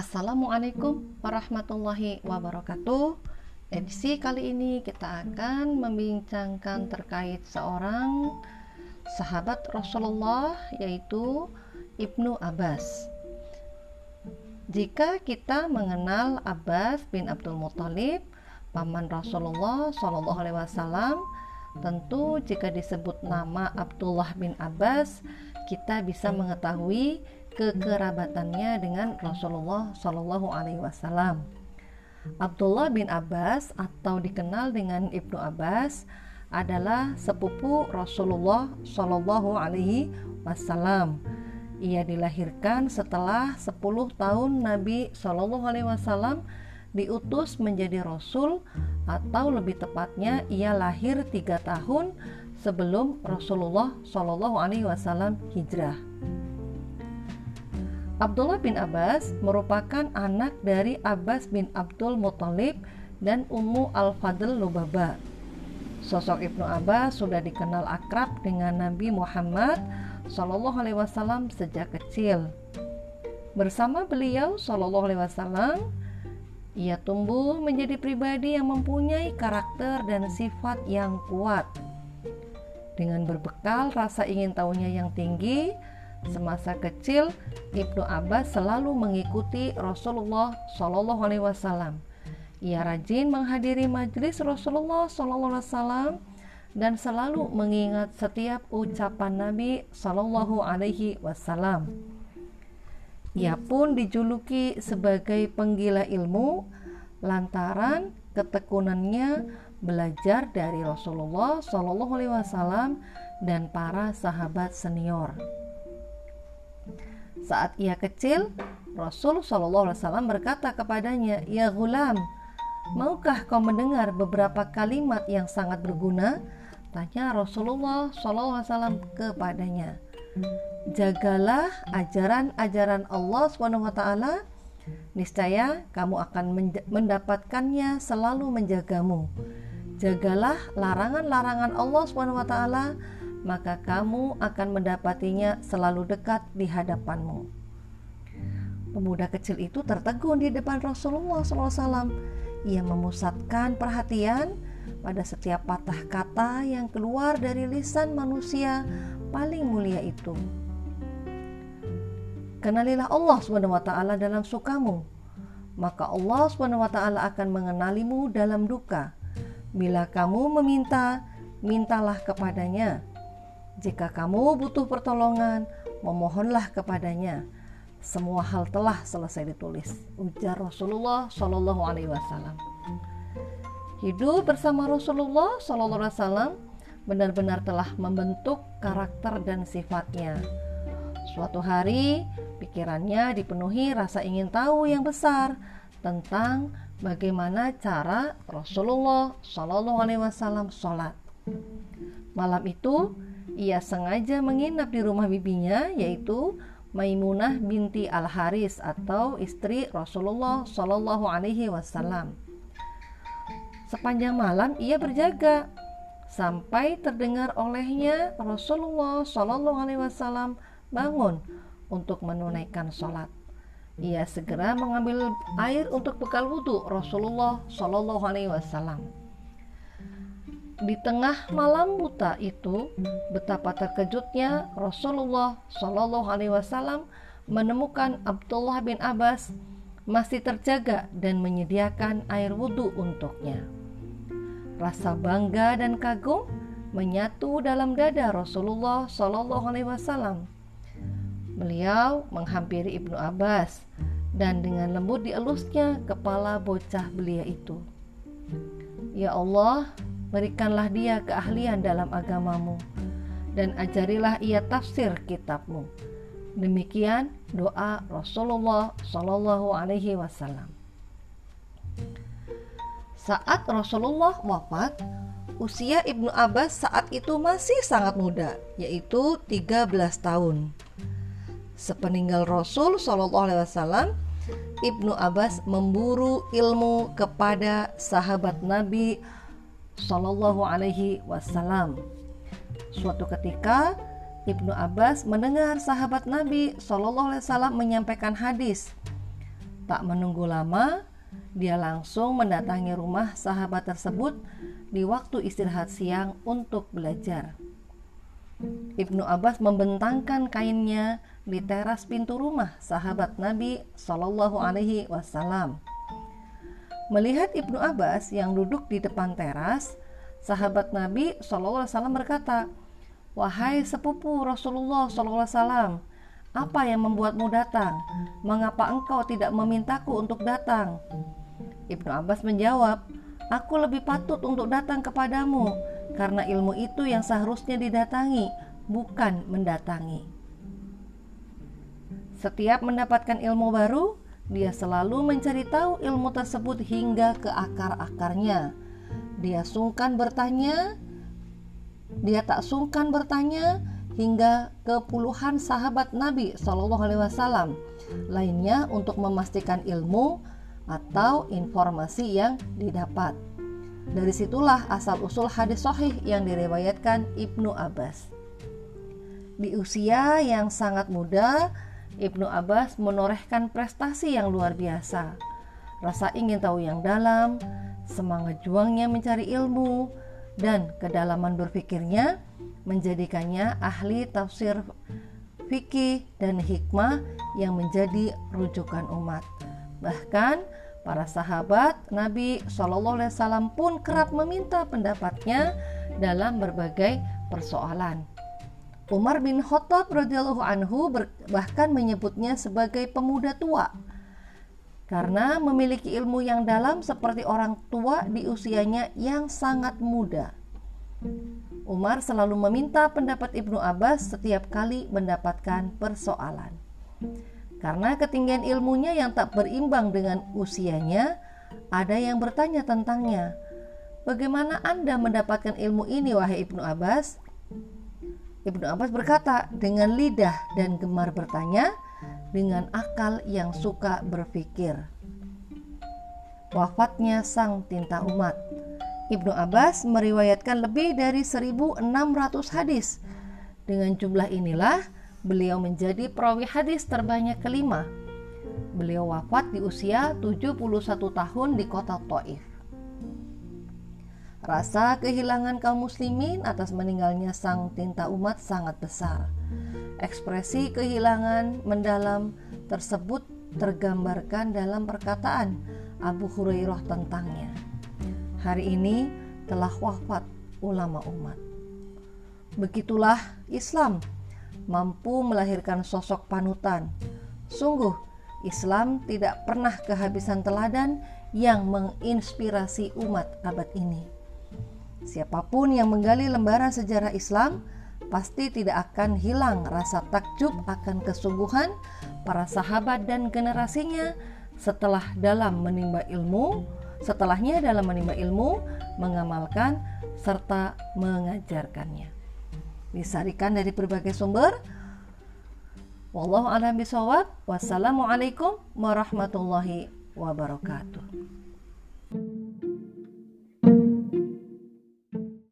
Assalamualaikum warahmatullahi wabarakatuh. Edisi kali ini kita akan membincangkan terkait seorang sahabat Rasulullah yaitu Ibnu Abbas. Jika kita mengenal Abbas bin Abdul Muthalib, paman Rasulullah Shallallahu Alaihi Wasallam, tentu jika disebut nama Abdullah bin Abbas, kita bisa mengetahui kekerabatannya dengan Rasulullah Shallallahu Alaihi Wasallam. Abdullah bin Abbas atau dikenal dengan Ibnu Abbas adalah sepupu Rasulullah Shallallahu Alaihi Wasallam. Ia dilahirkan setelah 10 tahun Nabi Shallallahu Alaihi Wasallam diutus menjadi Rasul atau lebih tepatnya ia lahir tiga tahun sebelum Rasulullah Shallallahu Alaihi Wasallam hijrah. Abdullah bin Abbas merupakan anak dari Abbas bin Abdul Muthalib dan Ummu Al-Fadl Lubaba. Sosok Ibnu Abbas sudah dikenal akrab dengan Nabi Muhammad Shallallahu Alaihi Wasallam sejak kecil. Bersama beliau Shallallahu Alaihi Wasallam, ia tumbuh menjadi pribadi yang mempunyai karakter dan sifat yang kuat. Dengan berbekal rasa ingin tahunya yang tinggi, Semasa kecil, Ibnu Abbas selalu mengikuti Rasulullah Shallallahu Alaihi Wasallam. Ia rajin menghadiri majelis Rasulullah Shallallahu Alaihi Wasallam dan selalu mengingat setiap ucapan Nabi Shallallahu Alaihi Wasallam. Ia pun dijuluki sebagai penggila ilmu lantaran ketekunannya belajar dari Rasulullah Shallallahu Alaihi Wasallam dan para sahabat senior. Saat ia kecil, Rasul Shallallahu Alaihi Wasallam berkata kepadanya, Ya gulam, maukah kau mendengar beberapa kalimat yang sangat berguna? Tanya Rasulullah Shallallahu Alaihi Wasallam kepadanya. Jagalah ajaran-ajaran Allah Swt. Niscaya kamu akan mendapatkannya selalu menjagamu. Jagalah larangan-larangan Allah Swt maka kamu akan mendapatinya selalu dekat di hadapanmu. Pemuda kecil itu tertegun di depan Rasulullah SAW. Ia memusatkan perhatian pada setiap patah kata yang keluar dari lisan manusia paling mulia itu. Kenalilah Allah SWT dalam sukamu, maka Allah SWT akan mengenalimu dalam duka. Bila kamu meminta, mintalah kepadanya jika kamu butuh pertolongan, memohonlah kepadanya. Semua hal telah selesai ditulis. Ujar Rasulullah Shallallahu Alaihi Wasallam. Hidup bersama Rasulullah Shallallahu Alaihi Wasallam benar-benar telah membentuk karakter dan sifatnya. Suatu hari, pikirannya dipenuhi rasa ingin tahu yang besar tentang bagaimana cara Rasulullah Shallallahu Alaihi Wasallam sholat. Malam itu, ia sengaja menginap di rumah bibinya yaitu Maimunah binti Al Haris atau istri Rasulullah Shallallahu Alaihi Wasallam. Sepanjang malam ia berjaga sampai terdengar olehnya Rasulullah Shallallahu Alaihi Wasallam bangun untuk menunaikan sholat. Ia segera mengambil air untuk bekal wudhu Rasulullah Shallallahu Alaihi Wasallam. Di tengah malam buta itu, betapa terkejutnya Rasulullah Shallallahu Alaihi Wasallam menemukan Abdullah bin Abbas masih terjaga dan menyediakan air wudhu untuknya. Rasa bangga dan kagum menyatu dalam dada Rasulullah Shallallahu Alaihi Wasallam. Beliau menghampiri Ibnu Abbas dan dengan lembut dielusnya kepala bocah belia itu. Ya Allah, berikanlah dia keahlian dalam agamamu dan ajarilah ia tafsir kitabmu. Demikian doa Rasulullah Shallallahu Alaihi Wasallam. Saat Rasulullah wafat, usia Ibnu Abbas saat itu masih sangat muda, yaitu 13 tahun. Sepeninggal Rasul Shallallahu Alaihi Wasallam, Ibnu Abbas memburu ilmu kepada sahabat Nabi Shallallahu Alaihi Wasallam. Suatu ketika Ibnu Abbas mendengar sahabat Nabi Shallallahu Alaihi Wasallam menyampaikan hadis Tak menunggu lama, dia langsung mendatangi rumah sahabat tersebut di waktu istirahat siang untuk belajar. Ibnu Abbas membentangkan kainnya di teras pintu rumah sahabat Nabi Shallallahu Alaihi Wasallam. Melihat Ibnu Abbas yang duduk di depan teras, sahabat Nabi Wasallam berkata, Wahai sepupu Rasulullah Wasallam, apa yang membuatmu datang? Mengapa engkau tidak memintaku untuk datang? Ibnu Abbas menjawab, Aku lebih patut untuk datang kepadamu karena ilmu itu yang seharusnya didatangi, bukan mendatangi. Setiap mendapatkan ilmu baru, dia selalu mencari tahu ilmu tersebut hingga ke akar-akarnya. Dia sungkan bertanya, dia tak sungkan bertanya hingga ke puluhan sahabat Nabi Shallallahu Alaihi Wasallam lainnya untuk memastikan ilmu atau informasi yang didapat. Dari situlah asal usul hadis sahih yang diriwayatkan Ibnu Abbas. Di usia yang sangat muda, Ibnu Abbas menorehkan prestasi yang luar biasa. Rasa ingin tahu yang dalam, semangat juangnya mencari ilmu, dan kedalaman berpikirnya menjadikannya ahli tafsir fikih dan hikmah yang menjadi rujukan umat. Bahkan para sahabat Nabi Shallallahu Alaihi Wasallam pun kerap meminta pendapatnya dalam berbagai persoalan. Umar bin Khattab radhiyallahu anhu bahkan menyebutnya sebagai pemuda tua karena memiliki ilmu yang dalam seperti orang tua di usianya yang sangat muda. Umar selalu meminta pendapat Ibnu Abbas setiap kali mendapatkan persoalan. Karena ketinggian ilmunya yang tak berimbang dengan usianya, ada yang bertanya tentangnya. Bagaimana Anda mendapatkan ilmu ini wahai Ibnu Abbas? Ibnu Abbas berkata dengan lidah dan gemar bertanya, dengan akal yang suka berpikir. Wafatnya sang tinta umat Ibnu Abbas meriwayatkan lebih dari 1600 hadis. Dengan jumlah inilah beliau menjadi perawi hadis terbanyak kelima. Beliau wafat di usia 71 tahun di kota Taif. Rasa kehilangan kaum muslimin atas meninggalnya sang tinta umat sangat besar. Ekspresi kehilangan mendalam tersebut tergambarkan dalam perkataan Abu Hurairah tentangnya hari ini telah wafat ulama umat. Begitulah Islam mampu melahirkan sosok panutan. Sungguh, Islam tidak pernah kehabisan teladan yang menginspirasi umat abad ini. Siapa pun yang menggali lembaran sejarah Islam pasti tidak akan hilang rasa takjub akan kesungguhan para sahabat dan generasinya setelah dalam menimba ilmu, Setelahnya dalam menimba ilmu, mengamalkan serta mengajarkannya. Disarikan dari berbagai sumber. Wallahu a'lam bishawab. Wassalamualaikum warahmatullahi wabarakatuh.